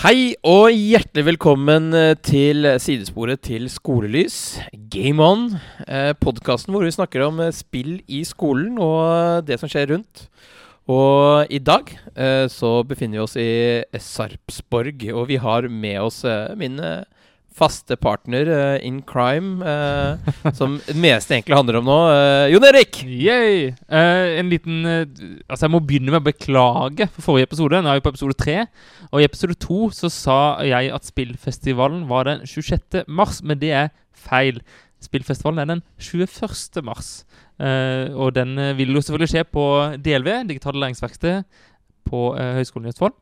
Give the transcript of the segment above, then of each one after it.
Hei og hjertelig velkommen eh, til sidesporet til Skolelys, Game On. Eh, Podkasten hvor vi snakker om eh, spill i skolen og det som skjer rundt. Og i dag eh, så befinner vi oss i Sarpsborg, og vi har med oss eh, min eh, faste partner uh, in crime, uh, som det meste egentlig handler om nå. Uh, Jon Erik! Yay! En liten Altså, jeg må begynne med å beklage for forrige episode. Nå er vi på episode tre. Og i episode to så sa jeg at spillfestivalen var den 26. mars, men det er feil. Spillfestivalen er den 21. mars. Og den vil jo selvfølgelig skje på DLV, Digitale Læringsverksted, på Høgskolen i Østfold.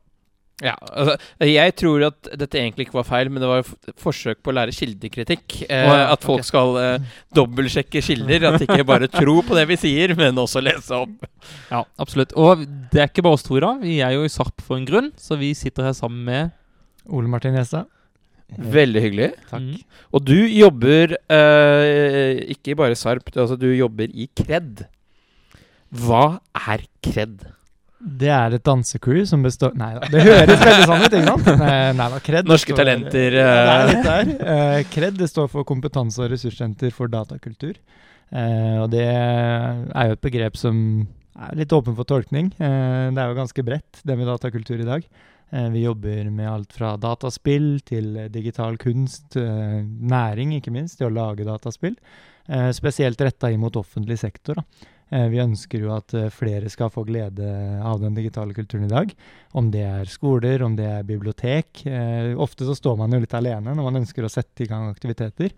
Ja, altså, Jeg tror at dette egentlig ikke var feil, men det var et forsøk på å lære kildekritikk. Eh, oh, ja, at folk okay. skal eh, dobbeltsjekke kilder. At de ikke bare tror på det vi sier, men også lese opp. Ja, absolutt. Og det er ikke bare oss to da. Vi er jo i Sarp for en grunn, så vi sitter her sammen med Ole Martin Gjestad. Veldig hyggelig. Takk. Mm. Og du jobber eh, ikke bare i Sarp, du, altså, du jobber i Kred. Hva er Kred? Det er et dansecrew som består Nei da, det høres veldig sånn ut, ikke sant? Nei, da, Kred Norske står, talenter, er eh. der. uh, Kred det står for Kompetanse- og ressurssenter for datakultur. Uh, og det er jo et begrep som er litt åpen for tolkning. Uh, det er jo ganske bredt, det med datakultur i dag. Eh, vi jobber med alt fra dataspill til digital kunst, eh, næring ikke minst, til å lage dataspill. Eh, spesielt retta inn mot offentlig sektor. da. Vi ønsker jo at flere skal få glede av den digitale kulturen i dag. Om det er skoler, om det er bibliotek. Ofte så står man jo litt alene når man ønsker å sette i gang aktiviteter.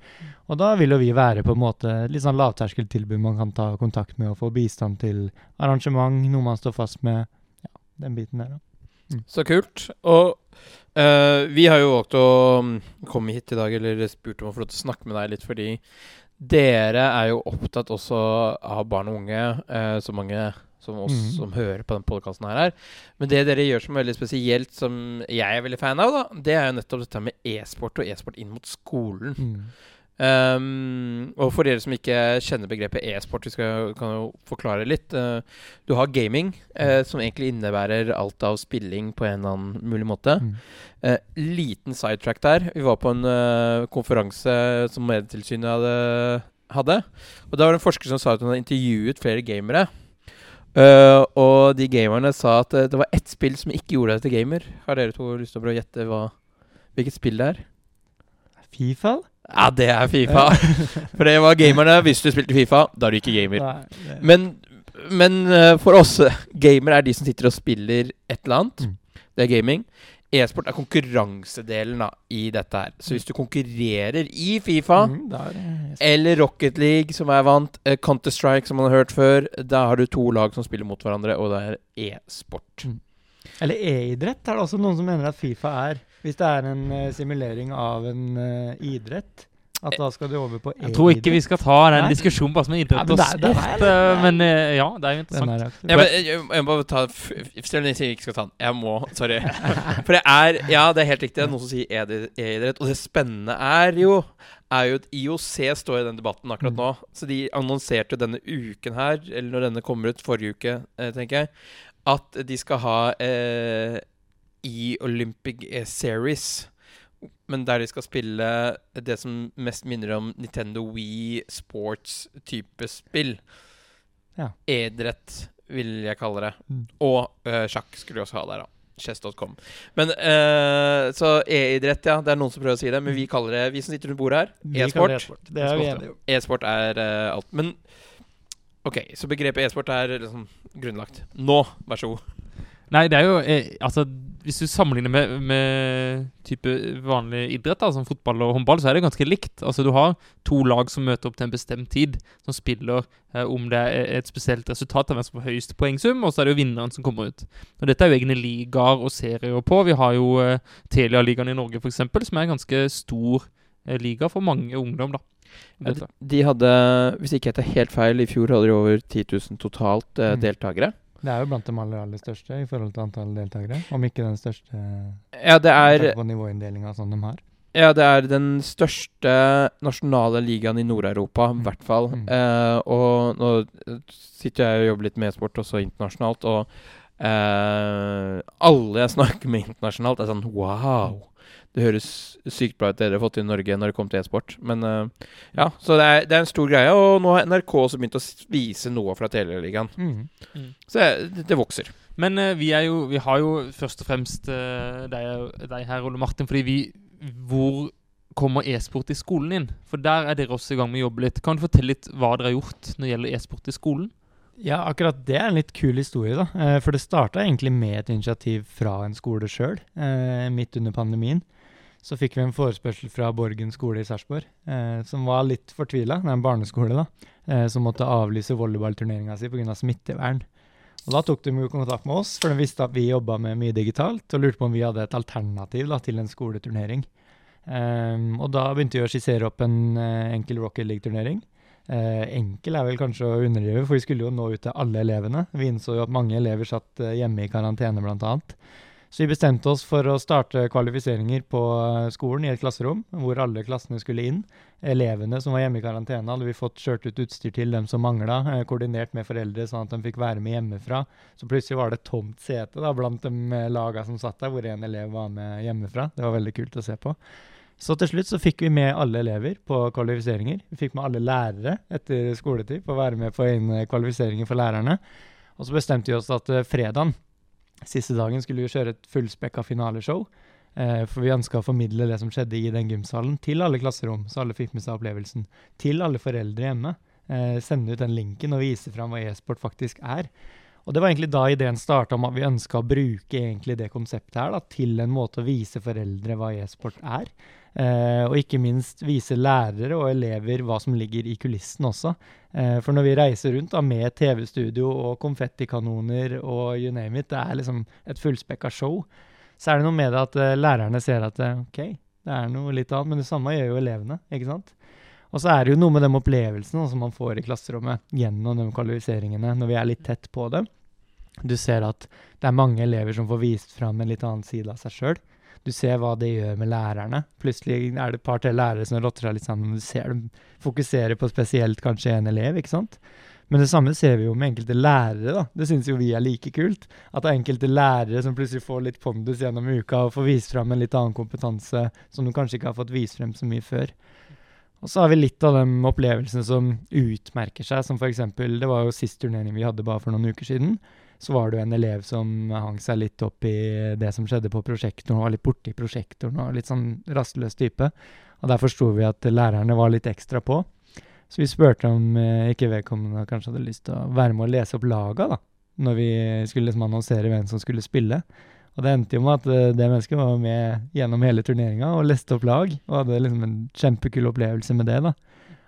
Og da vil jo vi være på en måte litt sånn lavterskeltilbud man kan ta kontakt med og få bistand til arrangement, noe man står fast med. Ja, den biten der, da. Så kult. Og uh, vi har jo valgt å mm, komme hit i dag, eller spurt om å få lov til å snakke med deg litt, fordi dere er jo opptatt også av barn og unge, uh, så mange som oss mm. som hører på den podkasten her er. Men det dere gjør som er veldig spesielt, som jeg er veldig fan av, da, det er jo nettopp dette med e-sport og e-sport inn mot skolen. Mm. Um, og for dere som ikke kjenner begrepet e-sport, vi skal, kan jo forklare litt. Uh, du har gaming, uh, som egentlig innebærer alt av spilling på en eller annen mulig måte. Mm. Uh, liten sidetrack der. Vi var på en konferanse som Medietilsynet hadde, hadde. Og da var det en forsker som sa at hun hadde intervjuet flere gamere. Og de gamerne sa at det var ett spill som ikke gjorde deg til gamer. Har dere to lyst til å gjette hva, hvilket spill det er? Fifa? Ja, det er Fifa. For det var gamerne. Hvis du spilte Fifa, da er du ikke gamer. Nei, Men, men eh, for oss, gamer er de som sitter og spiller et eller annet. Mm. Det er gaming. E-sport er konkurransedelen da, i dette her. Så hvis du konkurrerer i Fifa Mm, er eller Rocket League, som er vant, eh, Counter-Strike, som man har hørt før, da har du to lag som spiller mot hverandre, og det er e-sport. Mm. Eller e-idrett er det også noen som mener at Fifa er. Hvis det er en uh, simulering av en uh, idrett, at da skal du over på e-idrett. Jeg tror ikke vi skal ta den Nei. diskusjonen bare som en idrett og sport, det eh, men uh, ja, det er jo interessant. er jeg, men jeg, jeg, må bare ta Selv om jeg sier jeg ikke skal ta den. Jeg må. Sorry. For det er Ja, det er helt riktig. Det er noen som sier e-idrett. Og det spennende er jo Er jo at IOC står i den debatten akkurat nå. Så de annonserte denne uken her, eller når denne kommer ut, forrige uke, eh, tenker jeg, at de skal ha eh, e-Olympic eh, Series. Men der de skal spille det som mest minner om Nintendo Wii Sports-type spill. Ja. E-idrett, vil jeg kalle det. Mm. Og uh, sjakk skulle de også ha der, da. Chess.com. Men uh, Så e-idrett, ja. Det er noen som prøver å si det, men vi kaller det Vi som sitter rundt bordet her, e-sport. e-sport. Det er vi enige om. E-sport er uh, alt. Men OK, så begrepet e-sport er liksom grunnlagt. Nå, vær så god. Nei, det er jo Altså, hvis du sammenligner med, med type vanlig idrett, da, som fotball og håndball, så er det ganske likt. Altså, du har to lag som møter opp til en bestemt tid, som spiller eh, om det er et spesielt resultat av hvem som får høyest poengsum, og så er det jo vinneren som kommer ut. Og Dette er jo egne ligaer og serier på. Vi har jo eh, Telia-ligaen i Norge, f.eks., som er en ganske stor eh, liga for mange ungdom, da. Ja, de, de hadde, hvis ikke jeg tar helt feil, i fjor hadde de over 10 000 totalt eh, Mm. deltakere. Det er jo blant de aller, aller største i forhold til antall deltakere. Om ikke den største Ja, det er på nivåinndelinga som de har. Ja, det er den største nasjonale ligaen i Nord-Europa, i Mm. hvert fall. Mm. Eh, og nå sitter jeg og jobber litt med e-sport også internasjonalt, og Eh, alle jeg snakker med internasjonalt, er sånn Wow! Det høres sykt bra ut det dere har fått til i Norge når det kommer til e-sport. Men uh, ja, så det er, det er en stor greie. Og nå har NRK også begynt å vise noe fra Teleligaen. Mm. Så det, det vokser. Men uh, vi er jo Vi har jo først og fremst uh, deg, deg her, Ole Martin, fordi vi Hvor kommer e-sport i skolen inn? For der er dere også i gang med å jobbe litt. Kan du fortelle litt hva dere har gjort når det gjelder e-sport i skolen? Ja, akkurat det er en litt kul historie, da. For det starta egentlig med et initiativ fra en skole sjøl, midt under pandemien. Så fikk vi en forespørsel fra Borgen skole i Sarpsborg, eh, som var litt fortvila. Det er en barneskole, da. Eh, som måtte avlyse volleyballturneringa si pga. smittevern. Og Da tok de jo kontakt med oss, for de visste at vi jobba med mye digitalt, og lurte på om vi hadde et alternativ da, til en skoleturnering. Um, og da begynte vi å skissere opp en uh, enkel Rocket League-turnering. Uh, enkel er vel kanskje å underdrive, for vi skulle jo nå ut til alle elevene. Vi innså jo at mange elever satt uh, hjemme i karantene, bl.a. Så vi bestemte oss for å starte kvalifiseringer på eh, skolen i et klasserom, hvor alle klassene skulle inn. Elevene som var hjemme i karantene, hadde vi fått kjørt ut utstyr til dem som mangla, eh, koordinert med foreldre, sånn at de fikk være med hjemmefra. Så plutselig var det tomt sete da, blant de eh, laga som satt der, hvor en elev var med hjemmefra. Det var veldig kult å se på. Så til slutt så fikk vi med alle elever på kvalifiseringer. Vi fikk med alle lærere etter skoletid på å være med på egne kvalifiseringer for lærerne. Og så bestemte vi oss at fredagen, siste dagen, skulle vi kjøre et fullspekka finaleshow. Eh, for vi ønska å formidle det som skjedde i den gymsalen til alle klasserom, så alle fikk med seg opplevelsen. Til alle foreldre hjemme. Eh, sende ut den linken og vise fram hva e-sport faktisk er. Og det var egentlig da ideen starta om at vi ønska å bruke egentlig det konseptet her da, til en måte å vise foreldre hva e-sport er. Eh, og ikke minst vise lærere og elever hva som ligger i kulissen også. Eh, for når vi reiser rundt da, med TV-studio og konfettikanoner og you name it, det er liksom et fullspekka show, så er det noe med det at eh, lærerne ser at OK, det er noe litt annet, men det samme gjør jo elevene, ikke sant? Og så er det jo noe med de opplevelsene som man får i klasserommet gjennom de kvalifiseringene, når vi er litt tett på det. Du ser at det er mange elever som får vist fram en litt annen side av seg sjøl. Du ser hva det gjør med lærerne. Plutselig er det et par-tre lærere som rotter seg litt sammen. Du ser dem fokusere på spesielt kanskje en elev, ikke sant. Men det samme ser vi jo med enkelte lærere. da. Det syns jo vi er like kult. At det er enkelte lærere som plutselig får litt pondus gjennom uka og får vist fram en litt annen kompetanse som de kanskje ikke har fått vist frem så mye før. Og så har vi litt av de opplevelsene som utmerker seg, som f.eks. Det var jo sist turnering vi hadde bare for noen uker siden. Så var det jo en elev som hang seg litt opp i det som skjedde på prosjektoren, og var litt borti prosjektoren og litt sånn rastløs type. Og der forsto vi at lærerne var litt ekstra på. Så vi spurte om eh, ikke vedkommende kanskje hadde lyst til å være med å lese opp laga, da. Når vi skulle liksom annonsere hvem som skulle spille. Og det endte jo med at uh, det mennesket var med gjennom hele turneringa og leste opp lag. Og hadde liksom en kjempekul opplevelse med det, da.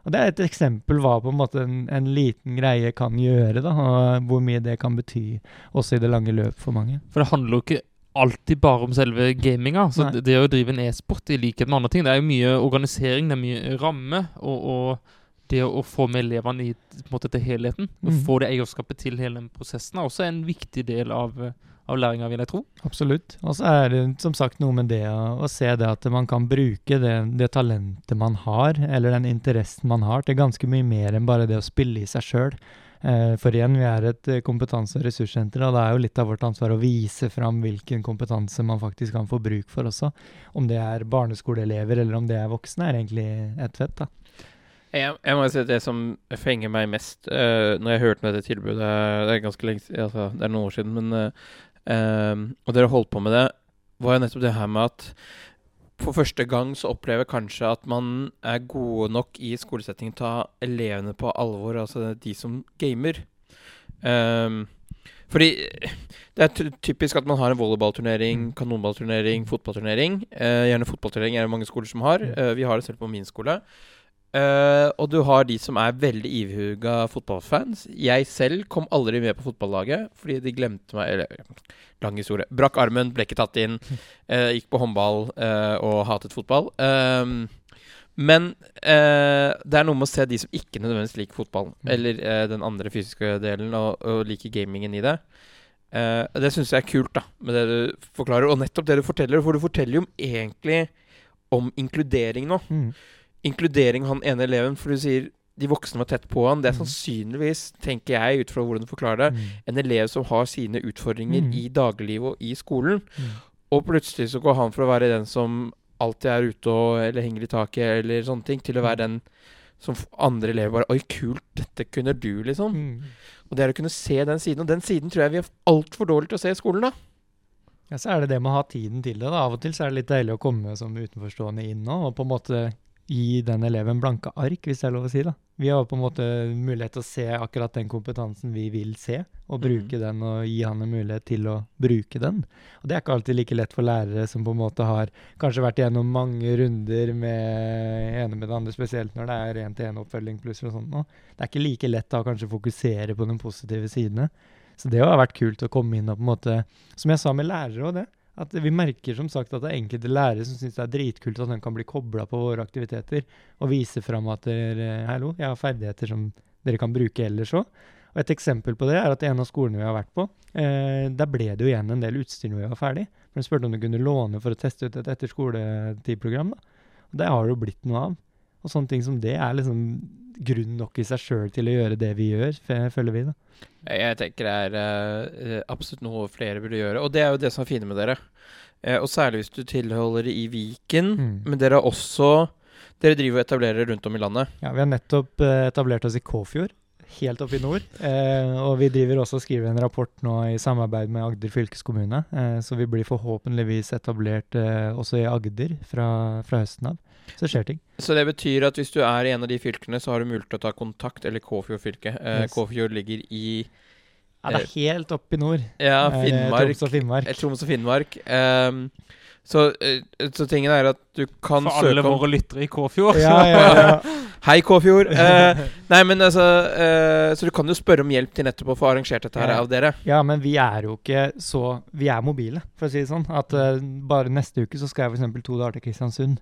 Og det er et eksempel hva på en måte en, en liten greie kan gjøre, da, og hvor mye det kan bety også i det lange løp for mange. For det handler jo ikke alltid bare om selve gaminga. Så det, det å drive en e-sport i likhet med andre ting, det er jo mye organisering, det er mye ramme, og, og det å, få med elevene i måte, til helheten, og Mhm. få det eierskapet til hele den prosessen, er også en viktig del av, eh, av læringa, vil jeg tro. Absolutt. Og så er det som sagt noe med det å, å se det at man kan bruke det, det talentet man har, eller den interessen man har, til ganske mye mer enn bare det å spille i seg sjøl. Eh, for igjen, vi er et eh, kompetanse- og ressurssenter, og det er jo litt av vårt ansvar å vise fram hvilken kompetanse man faktisk kan få bruk for også. Om det er barneskoleelever eller om det er voksne, er egentlig ett fett, da. Jeg, jeg må si at det som fenger meg mest uh, når jeg hørte om dette tilbudet Det er ganske lenge siden, altså, det er noen år siden, men eh, eh, Og dere holdt på med det, var jo nettopp det her med at for første gang så opplever kanskje at man er gode nok i skolesettingen til å ta elevene på alvor, altså de som gamer. Um, fordi det er typisk at man har en volleyballturnering, kanonballturnering, fotballturnering. Uh, gjerne fotballturnering er det mange skoler som har. Uh, vi har det selv på min skole. Eh, og du har de som er veldig ivhuga fotballfans. Jeg selv kom aldri med på fotballaget fordi de glemte meg Eller lang historie. Brakk armen, ble ikke tatt inn. Uh, gikk på håndball uh, og hatet fotball. Um, men det er noe med å se de som ikke nødvendigvis liker fotball, Mm. eller den andre fysiske delen, og, og liker gamingen i det. Det syns jeg er kult, da, med det du forklarer. Og nettopp det du forteller, for du forteller jo egentlig om inkludering nå. Mm. Inkludering av han ene eleven, for du sier de voksne var tett på han. Det er Mm. sannsynligvis, tenker jeg ut fra hvordan du forklarer det, Mm. en elev som har sine utfordringer Mm. i dagliglivet og i skolen. Mm. Og plutselig så går han fra å være den som alltid er ute og eller henger i taket eller sånne ting, til å være Mm. den som andre elever bare Oi, kult, dette kunne du, liksom. Mm. Og det er å kunne se den siden. Og den siden tror jeg vi er altfor dårlige til å se i skolen, da. Ja, så er det det med å ha tiden til det. da. Av og til så er det litt deilig å komme som utenforstående inn nå, og på en måte gi den eleven blanke ark, hvis det er lov å si. da. Vi har på en måte mulighet til å se akkurat den kompetansen vi vil se, og bruke mm. den og gi han en mulighet til å bruke den. Og det er ikke alltid like lett for lærere som på en måte har kanskje vært igjennom mange runder med ene med det andre, spesielt når det er én-til-én-oppfølging pluss og sånt nå. Det er ikke like lett da å kanskje fokusere på de positive sidene. Så det har vært kult å komme inn og på en måte Som jeg sa med lærere òg, det. At vi merker som sagt at det er enkelte lærere som syns det er dritkult at de kan bli kobla på våre aktiviteter og vise fram at dere, hallo, jeg har ferdigheter som dere kan bruke ellers òg. Og Et eksempel på det er at en av skolene vi har vært på, eh, der ble det jo igjen en del utstyr når vi var ferdig. For De spurte om de kunne låne for å teste ut et etterskoletidprogram. da. Det har det jo blitt noe av. Og sånne ting som det er liksom grunn nok i seg sjøl til å gjøre det vi gjør, føler vi. da. Jeg tenker det er uh, absolutt noe flere burde gjøre. Og det er jo det som er fine med dere. Uh, og særlig hvis du tilholder i Viken. Mm. Men dere har også Dere driver og etablerer rundt om i landet. Ja, Vi har nettopp uh, etablert oss i Kåfjord, helt oppe i nord. Eh, og vi driver også og skriver en rapport nå i samarbeid med Agder fylkeskommune. Så vi blir forhåpentligvis etablert også i Agder fra, fra høsten av. Så det skjer ting. Så det betyr at hvis du er i en av de fylkene, så har du mulighet til å ta kontakt, eller Kåfjord fylke. Eh, Yes. Kåfjord ligger i Ja, det er helt oppe i nord. ja, Eh, Finnmark. Troms og Finnmark. Eh, Troms og Finnmark. Um, så, eh, så tingen er at du kan For alle våre lyttere i Kåfjord. Ja, ja, ja. Hei, Kåfjord! Uh, nei, men altså uh, Så du kan jo spørre om hjelp til nettopp å få arrangert dette her Ja. av dere. ja, men vi er jo ikke så Vi er mobile, for å si det sånn. At uh, bare neste uke så skal jeg f.eks. to dager til Kristiansund.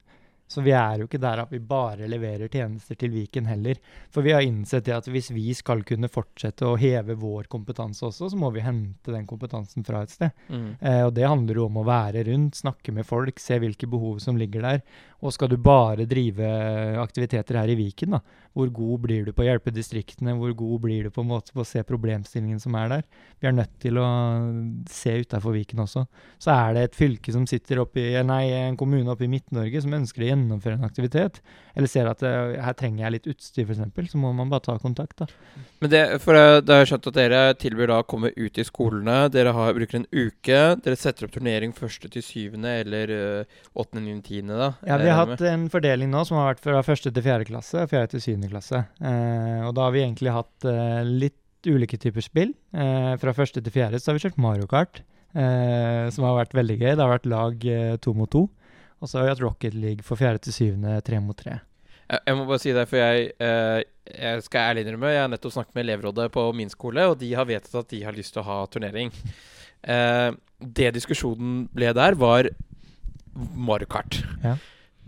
Så vi er jo ikke der at vi bare leverer tjenester til Viken heller. For vi har innsett det at hvis vi skal kunne fortsette å heve vår kompetanse også, så må vi hente den kompetansen fra et sted. Eh, og det handler jo om å være rundt, snakke med folk, se hvilke behov som ligger der. Og skal du bare drive aktiviteter her i Viken, da, hvor god blir du på å hjelpe distriktene? Hvor god blir du på en måte på å se problemstillingen som er der? Vi er nødt til å se utafor Viken også. Så er det et fylke som sitter oppi, nei, en kommune oppe i Midt-Norge som ønsker å gjennomføre en aktivitet, eller ser at eh, her trenger jeg litt utstyr f.eks., så må man bare ta kontakt. da. Men det, for det, det har jeg skjønt at dere tilbyr da å komme ut i skolene. Dere har, bruker en uke. Dere setter opp turnering første til syvende eller øh, åttende, niende, tiende, da. Ja, eh, Vi har hatt en fordeling nå som har vært fra første til fjerde klasse og fjerde til syvende klasse. Eh, og da har vi egentlig hatt eh, litt ulike typer spill. Eh, fra første til fjerde så har vi kjørt Mario Kart, eh, som har vært veldig gøy. Det har vært lag eh, to mot to. Og så har vi hatt Rocket League for fjerde til syvende, tre mot tre. Jeg, må bare si det, for jeg, eh, jeg skal ærlig innrømme Jeg har nettopp snakket med elevrådet på min skole, og de har vedtatt at de har lyst til å ha turnering. Eh, det diskusjonen ble der, var Mario Kart. Ja.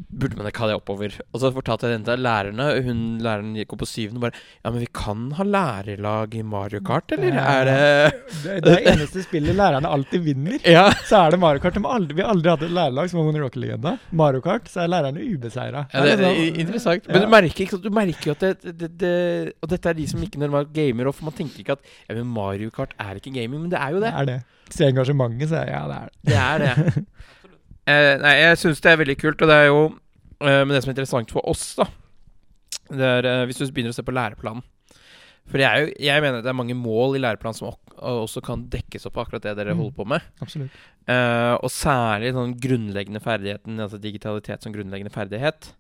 Burde man ikke ha det oppover? Og så fortalte jeg denne lærerne. Hun Læreren gikk opp på syvende og bare Ja, men vi kan ha lærerlag i Mario Kart, eller Ja. er det Det, det er eneste spillet lærerne alltid vinner. Ja. Så er det Mario Kart. De har aldri, vi har aldri hatt et lærerlag som har Rocker-legenda. Mario Kart, så er lærerne ubeseira. Ja, det er interessant. Men du merker ikke? Du merker jo at det, det, det Og dette er de som ikke normalt gamer, og man tenker ikke at ja, men Mario Kart er ikke gaming, men det er jo det. Det er det. Se engasjementet, så er ja, det er det. Det er det. eh, nei, jeg syns det er veldig kult, og det er jo eh, Men det som er interessant for oss, da Det er eh, hvis du begynner å se på læreplanen For jeg, er jo, jeg mener det er mange mål i læreplanen som også kan dekkes opp av akkurat det dere Mm. holder på med. Absolutt. Eh, og særlig sånn grunnleggende ferdigheten, altså digitalitet som grunnleggende ferdighet,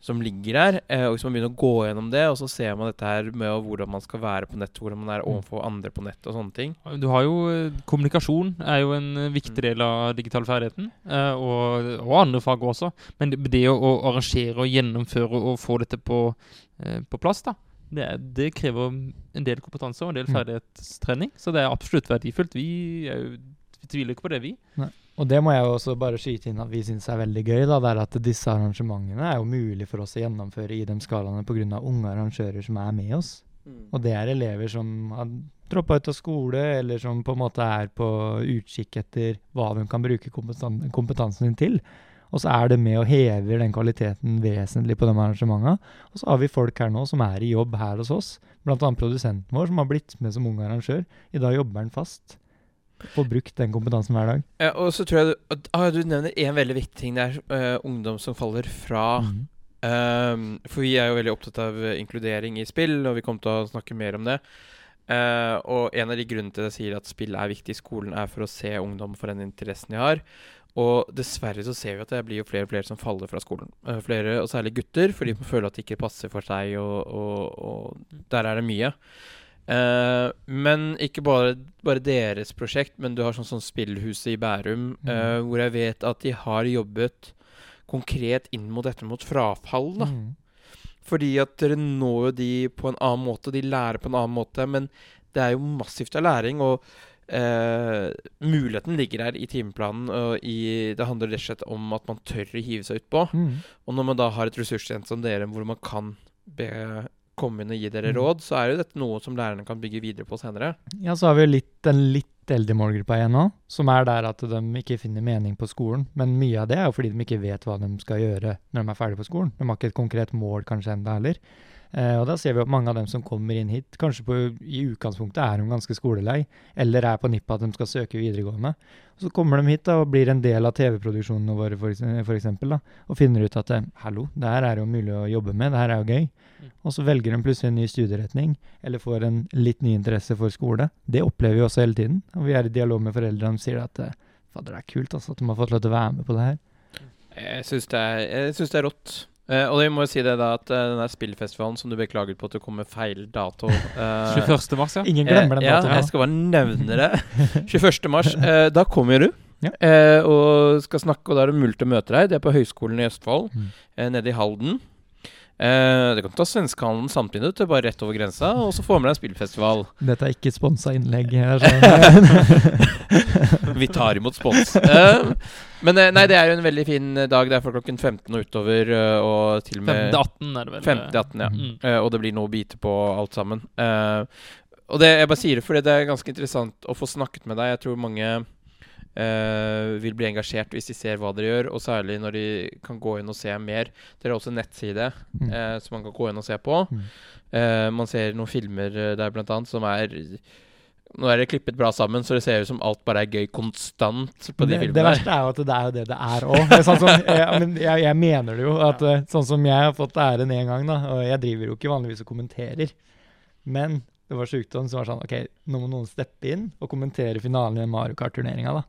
som ligger der. Eh, og hvis man begynner å gå gjennom det, og så ser man dette her med hvordan man skal være på nett, hvordan man er Mm. overfor andre på nett og sånne ting. Du har jo eh, Kommunikasjon er jo en eh, viktig del av digital ferdigheten, eh, og, og andre fag også. Men det, det å, å arrangere og gjennomføre og få dette på, eh, på plass, da, det, det krever en del kompetanse og en del Mm. ferdighetstrening. Så det er absolutt verdifullt. Vi, er jo, vi tviler ikke på det, vi. Og det må jeg jo også bare skyte inn at vi syns er veldig gøy. da, det er At disse arrangementene er jo mulig for oss å gjennomføre i de skalaene pga. unge arrangører som er med oss. Og det er elever som har droppa ut av skole, eller som på en måte er på utkikk etter hva de kan bruke kompetan- kompetansen sin til. Og så er det med og hever den kvaliteten vesentlig på de arrangementene. Og så har vi folk her nå som er i jobb her hos oss, bl.a. produsenten vår, som har blitt med som ung arrangør. I dag jobber han fast. Får brukt den kompetansen hver dag. Ja, og så tror jeg du, ah, du nevner en veldig viktig ting. Det er uh, ungdom som faller fra. Mhm. Um, for vi er jo veldig opptatt av eh, inkludering i spill, og vi kommer til å snakke mer om det. Uh, og en av de grunnene til at jeg sier at spill er viktig i skolen, er for å se ungdom for den interessen de har. Og dessverre så ser vi at det blir jo flere og flere som faller fra skolen. Uh, flere, og særlig gutter, fordi de føler at det ikke passer for seg, og, og, og der er det mye. Eh, men ikke bare, bare deres prosjekt, men du har sånn sånn Spillhuset i Bærum, eh, hvor jeg vet at de har jobbet konkret inn mot dette mot frafall. da. Mm. Fordi at dere når jo de på en annen måte, de lærer på en annen måte. Men det er jo massivt av læring, og uh, muligheten ligger her i timeplanen. Og i, det handler rett og slett om at man tør å hive seg utpå. Mm. Og når man da har et ressurssenter som dere, hvor man kan be, komme inn og gi dere Mm. råd, så er jo dette noe som lærerne kan bygge videre på senere. Ja, så har vi litt, en litt eldre målgruppa igjen nå, som er der at de ikke finner mening på skolen. Men mye av det er jo fordi de ikke vet hva de skal gjøre når de er ferdig på skolen. De har ikke et konkret mål kanskje enda heller. Eh, og da ser vi at mange av dem som kommer inn hit, kanskje på, i utgangspunktet er de ganske skolelei, eller er på nippet at de skal søke videregående. Og så kommer de hit da, og blir en del av TV-produksjonene våre, eksempel, og finner ut at eh, hallo, det her er jo mulig å jobbe med, det her er jo gøy. Mm. Og så velger de plutselig en ny studieretning, eller får en litt ny interesse for skole. Det opplever vi også hele tiden. Og vi er i dialog med foreldrene og sier at eh, fader, det er kult altså, at de har fått lov til å være med på det her. Jeg syns det, det er rått. Eh, og jeg må jo si det da at uh, den der spillfestivalen som du beklaget på at det kom med feil dato uh, 21. mars, ja. Ingen glemmer den datoen. ja, jeg skal bare nevne det. 21. mars. Eh, da kommer du Ja. eh, og skal snakke, og da er det mulig å møte deg. Det er på Høgskolen i Østfold, Mm. eh, nede i Halden. Eh, det kan ta svenskehandelen samtidig, til bare rett over grensa, og så får med deg en spillfestival. Dette er ikke sponsa innlegg. Her. Vi tar imot spons. Uh, men eh, nei, det er jo en veldig fin dag. Det er fra klokken 15 og utover, og til og med 15-18 er det vel. 15-18, ja. Mm. Uh, og det blir noe å bite på alt sammen. Eh, og det, jeg bare sier det fordi det er ganske interessant å få snakket med deg. Jeg tror mange eh, vil bli engasjert hvis de ser hva dere gjør, og særlig når de kan gå inn og se mer. Dere har også en nettside Mm. uh, som man kan gå inn og se på. Mm. Uh, man ser noen filmer der blant annet som er Nå er det klippet bra sammen, så det ser ut som alt bare er gøy konstant på de det, det verste er jo at det er jo det det er òg. Sånn jeg, men jeg, jeg mener det jo. At, Sånn som jeg har fått æren en gang, da, og jeg driver jo ikke vanligvis og kommenterer. Men det var sykdom som var sånn OK, nå må noen steppe inn og kommentere finalen i Mario Kart-turneringa, da.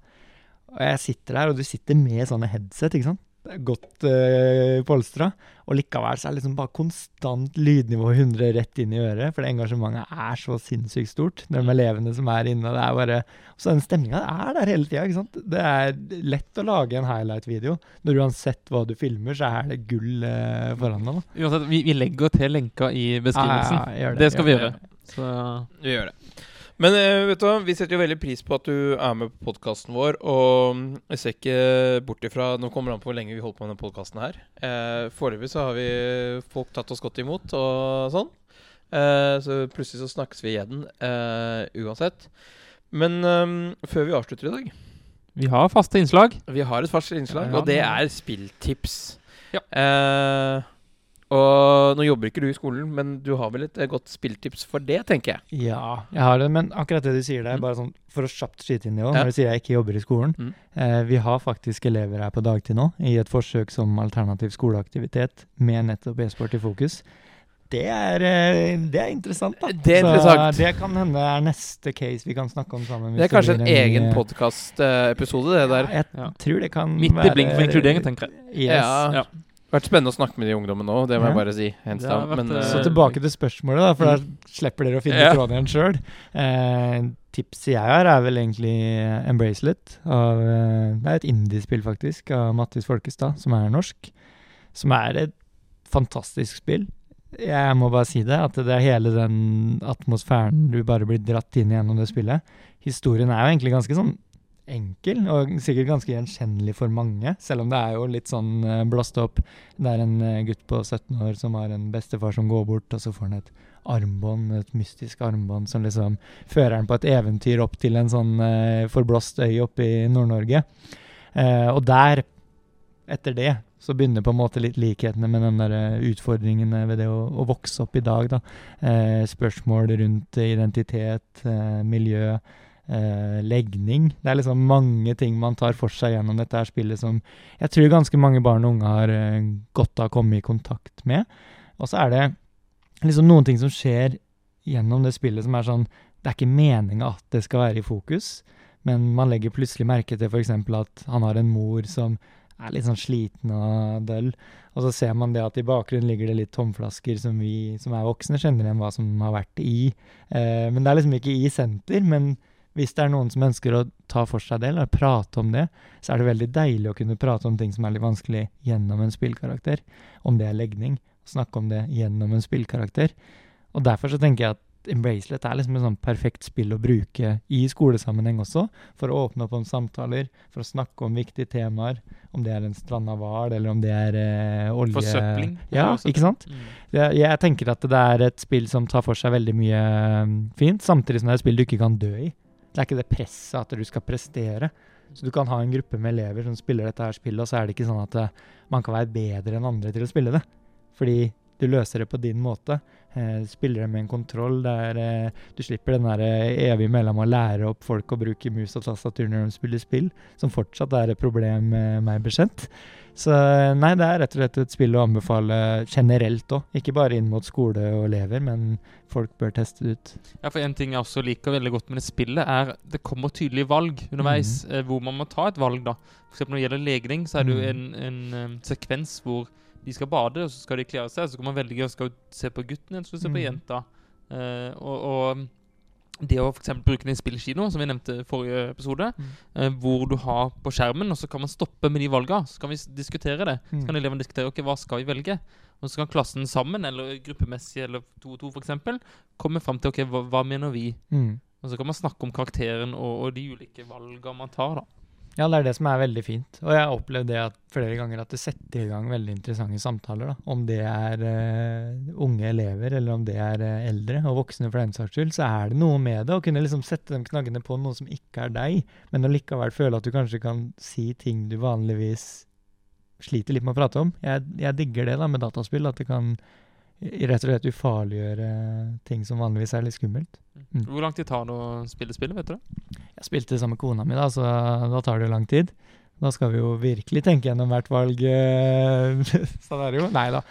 Og jeg sitter der, og du sitter med sånne headset, ikke sant. Det Godt uh, polstra. Og likevel så er det liksom bare konstant lydnivå 100 rett inn i øret. For det engasjementet er så sinnssykt stort. De elevene som er inne. Det er bare Så den stemninga er der hele tida. ikke sant? Det er lett å lage en highlight-video. Når uansett hva du filmer, så er det gull eh, foran deg. Uansett, vi, vi legger til lenka i beskrivelsen. Ja, ja, gjør det, skal vi gjør gjøre. Så Vi gjør det. Men eh, vet du vi setter jo veldig pris på at du er med på podkasten vår. Og mm, jeg ser ikke bort ifra Nå kommer det an på hvor lenge vi holder på med denne podkasten her. Eh, Foreløpig så har vi folk tatt oss godt imot og sånn. Eh, så plutselig så snakkes vi igjen eh, uansett. Men eh, før vi avslutter i dag vi har faste innslag. Vi har et fast innslag, Ja, og det det- er spilltips. Ja. Eh, og nå jobber ikke du i skolen, men du har vel et eh, godt spilltips for det, tenker jeg. Ja, jeg har det, men akkurat det du sier der, Mm. bare sånn for å kjapt skyte inn det òg, Ja. når du sier jeg ikke jobber i skolen. Mm. Eh, vi har faktisk elever her på dagtid nå, i et forsøk som alternativ skoleaktivitet med nettopp e-sport i fokus. Det er, eh, det er interessant, da. Det er interessant. Så det kan hende er neste case vi kan snakke om sammen. Det er kanskje en en egen eh, podkast-episode, det der. Ja, jeg Ja. tror det kan Midt i blink for inkludering, tenker jeg. Yes. Ja. Ja. Vært spennende å snakke med de ungdommene òg, det må jeg bare si. Vært, Men uh, Så eh, tilbake til spørsmålet, da, for da slipper dere å finne Ja. tråden igjen sjøl. Uh, tipset jeg har, er vel egentlig Embracelet. Av, eh, det er et indiespill, faktisk, av Mattis Folkestad, som er norsk. Som er et fantastisk spill. Jeg må bare si det, at det er hele den atmosfæren du bare blir dratt inn gjennom det spillet. Historien er jo egentlig ganske sånn enkel, og sikkert ganske gjenkjennelig for mange, selv om det er jo litt sånn uh, blåst opp. Det er en eh, gutt på 17 år som har en bestefar som går bort, og så får han et armbånd, et mystisk armbånd som liksom fører han på et eventyr opp til en sånn uh, forblåst øy oppe i Nord-Norge. Eh, og der etter det så begynner på en måte litt likhetene med den der eh, utfordringene ved det å, å vokse opp i dag. da. Eh, spørsmål rundt identitet, eh, miljø, eh, legning. Det er liksom mange ting man tar for seg gjennom dette her spillet som jeg tror ganske mange barn og unge har eh, godt av å komme i kontakt med. Og så er det liksom noen ting som skjer gjennom det spillet som er sånn Det er ikke meninga at det skal være i fokus, men man legger plutselig merke til f.eks. at han har en mor som er litt sånn sliten og døll. Og så ser man det at i bakgrunnen ligger det litt tomflasker som vi som er voksne, kjenner igjen hva som har vært i. Eh, men det er liksom ikke i senter. Men hvis det er noen som ønsker å ta for seg det, eller prate om det, så er det veldig deilig å kunne prate om ting som er litt vanskelig gjennom en spillkarakter. Om det er legning. Snakke om det gjennom en spillkarakter. Og derfor så tenker jeg at Embracelet er liksom et sånn perfekt spill å bruke i skolesammenheng også, for å åpne opp om samtaler, for å snakke om viktige temaer. Om det er en stranda hval, eller om det er eh, olje... Forsøpling. Ja, ikke sant? Mm. Jeg, jeg tenker at det er et spill som tar for seg veldig mye um, fint, samtidig som det er et spill du ikke kan dø i. Det er ikke det presset at du skal prestere. Så du kan ha en gruppe med elever som spiller dette her spillet, og så er det ikke sånn at eh, man kan være bedre enn andre til å spille det. Fordi du løser det på din måte. Eh, spiller det med en kontroll der eh, du slipper den der eh, evige mellom å lære opp folk å bruke mus og tastatur når de spiller spill, som fortsatt er et problem eh, meg bekjent. Så eh, nei, det er rett og slett et spill å anbefale generelt òg. Ikke bare inn mot skole og elever, men folk bør teste det ut. Ja, for En ting jeg også liker veldig godt med det spillet, er det kommer tydelige valg underveis. Mm. Hvor man må ta et valg, da. Eksempel når det gjelder legning, så er det jo Mhm. en, en um, sekvens hvor de skal bade, og så skal de kle seg. Så kan man velge skal se på gutten eller skal se på Mhm. jenta. Uh, og, og det å eksempel bruke den i spillkino, som vi nevnte i forrige episode, Mm. uh, hvor du har på skjermen, og så kan man stoppe med de valgene. Så kan vi diskutere det. Så kan Mm. elevene diskutere ok, hva skal vi velge. Og så kan klassen sammen, eller gruppemessig, eller to og to f.eks., komme fram til ok, hva, hva mener vi. Mm. Og så kan man snakke om karakteren og, og de ulike valgene man tar. da. Ja, det er det som er veldig fint. Og jeg har opplevd det flere ganger at det setter i gang veldig interessante samtaler. da. Om det er uh, unge elever, eller om det er uh, eldre og voksne for den saks skyld, så er det noe med det å kunne liksom sette de knaggene på noe som ikke er deg, men allikevel føle at du kanskje kan si ting du vanligvis sliter litt med å prate om. Jeg, jeg digger det da med dataspill, at det kan rett og slett ufarliggjøre ting som vanligvis er litt skummelt. Mm. Hvor lang tid tar det å spille spillet, vet du det? Jeg spilte det sammen med kona mi, da, så da tar det jo lang tid. Da skal vi jo virkelig tenke gjennom hvert valg. Sånn er det jo. Nei da.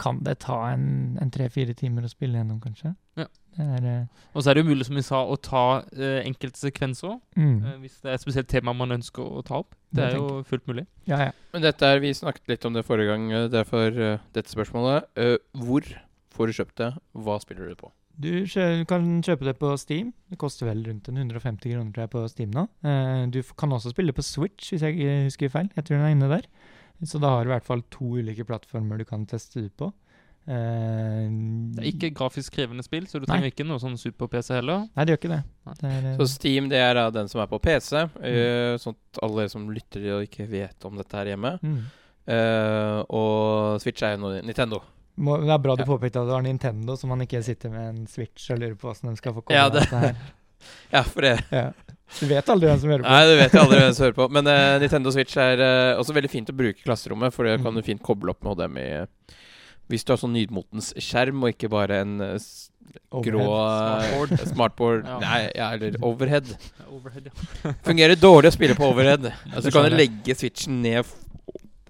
Kan det ta en, en tre-fire timer å spille gjennom, kanskje? Ja. Det er, eh, Og så er det jo mulig, som vi sa, å ta eh, enkelte sekvenser. mm, eh, hvis det er et spesielt tema man ønsker å ta opp. Det Det er jo fullt mulig. ja, ja. Men dette er, vi snakket litt om det forrige gang, eh, derfor uh, dette spørsmålet. Uh, hvor får du kjøpt det? Hva spiller du det på? Du kan kjøpe det på Steam. Det koster vel rundt en 150 kroner tror jeg, på Steam nå. Eh, du kan også spille på Switch, hvis jeg husker feil. Jeg tror den er inne der. Så da har du i hvert fall to ulike plattformer du kan teste ut på. Eh, Det er ikke grafisk krevende spill, så du Nei. trenger ikke noe sånn super-PC heller. Nei, det gjør ikke det. Det er, eh, Så Steam det er da den som er på PC, Mm. uh, sånn at alle dere som lytter og ikke vet om dette her hjemme. mm. Uh, og Switch er jo noe Nintendo. Må, det er bra du Ja. påpekte at det var Nintendo, så man ikke sitter med en Switch og lurer på hvordan de skal få komme Ja, det- dette her. Ja, for det Ja. Du vet aldri hvem som hører på. Nei, du vet aldri hvem som hører på. Men uh, Nintendo Switch er også veldig fint å bruke i klasserommet, for det kan Mm. du fint koble opp med HDMI. Hvis du har sånn nydmotens skjerm, og ikke bare en eh, grå Overhead. eh, smartboard Ja. Nei, ja, eller overhead. Overhead, ja. Fungerer dårlig å spille på overhead. Altså, du kan legge switchen ned f-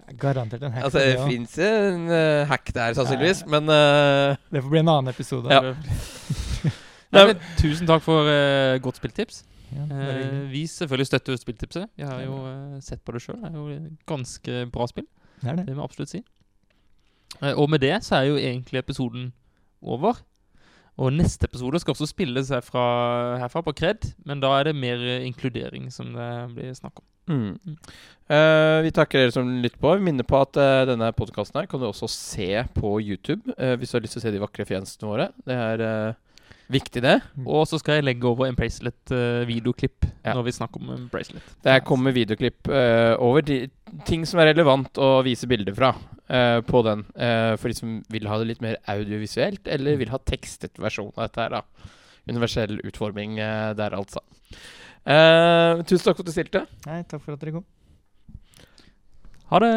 er Garantert en hack. Altså, det fins en uh, hack der, sannsynligvis, men uh, det får bli en annen episode. Ja. Nei, men, tusen takk for uh, godt spilltips. Ja, Eh, vi selvfølgelig støtter spilltipset. Vi har jo uh, sett på det sjøl. Det er jo ganske bra spill. det er det. Det må jeg absolutt si. Eh, og med det så er jo egentlig episoden over. Og neste episode skal også spilles herfra, herfra på Kred, men da er det mer eh, inkludering som det blir snakk om. mm. Uh, Vi takker dere som lytter på. Vi minner på at uh, denne podkasten her kan du også se på YouTube uh, hvis du har lyst til å se de vakre fjesene våre. Det er viktig, det. Mm. Og så skal jeg legge over en Bracelet-videoklipp Ja. når vi snakker om en Bracelet. Det kommer videoklipp uh, over de, ting som er relevant å vise bilder fra uh, på den. eh, for de som vil ha det litt mer audiovisuelt, eller vil ha tekstet versjon av dette her. da Universell utforming eh, der, altså. Eh, tusen takk for at du stilte. Nei, takk for at dere kom. Ha det!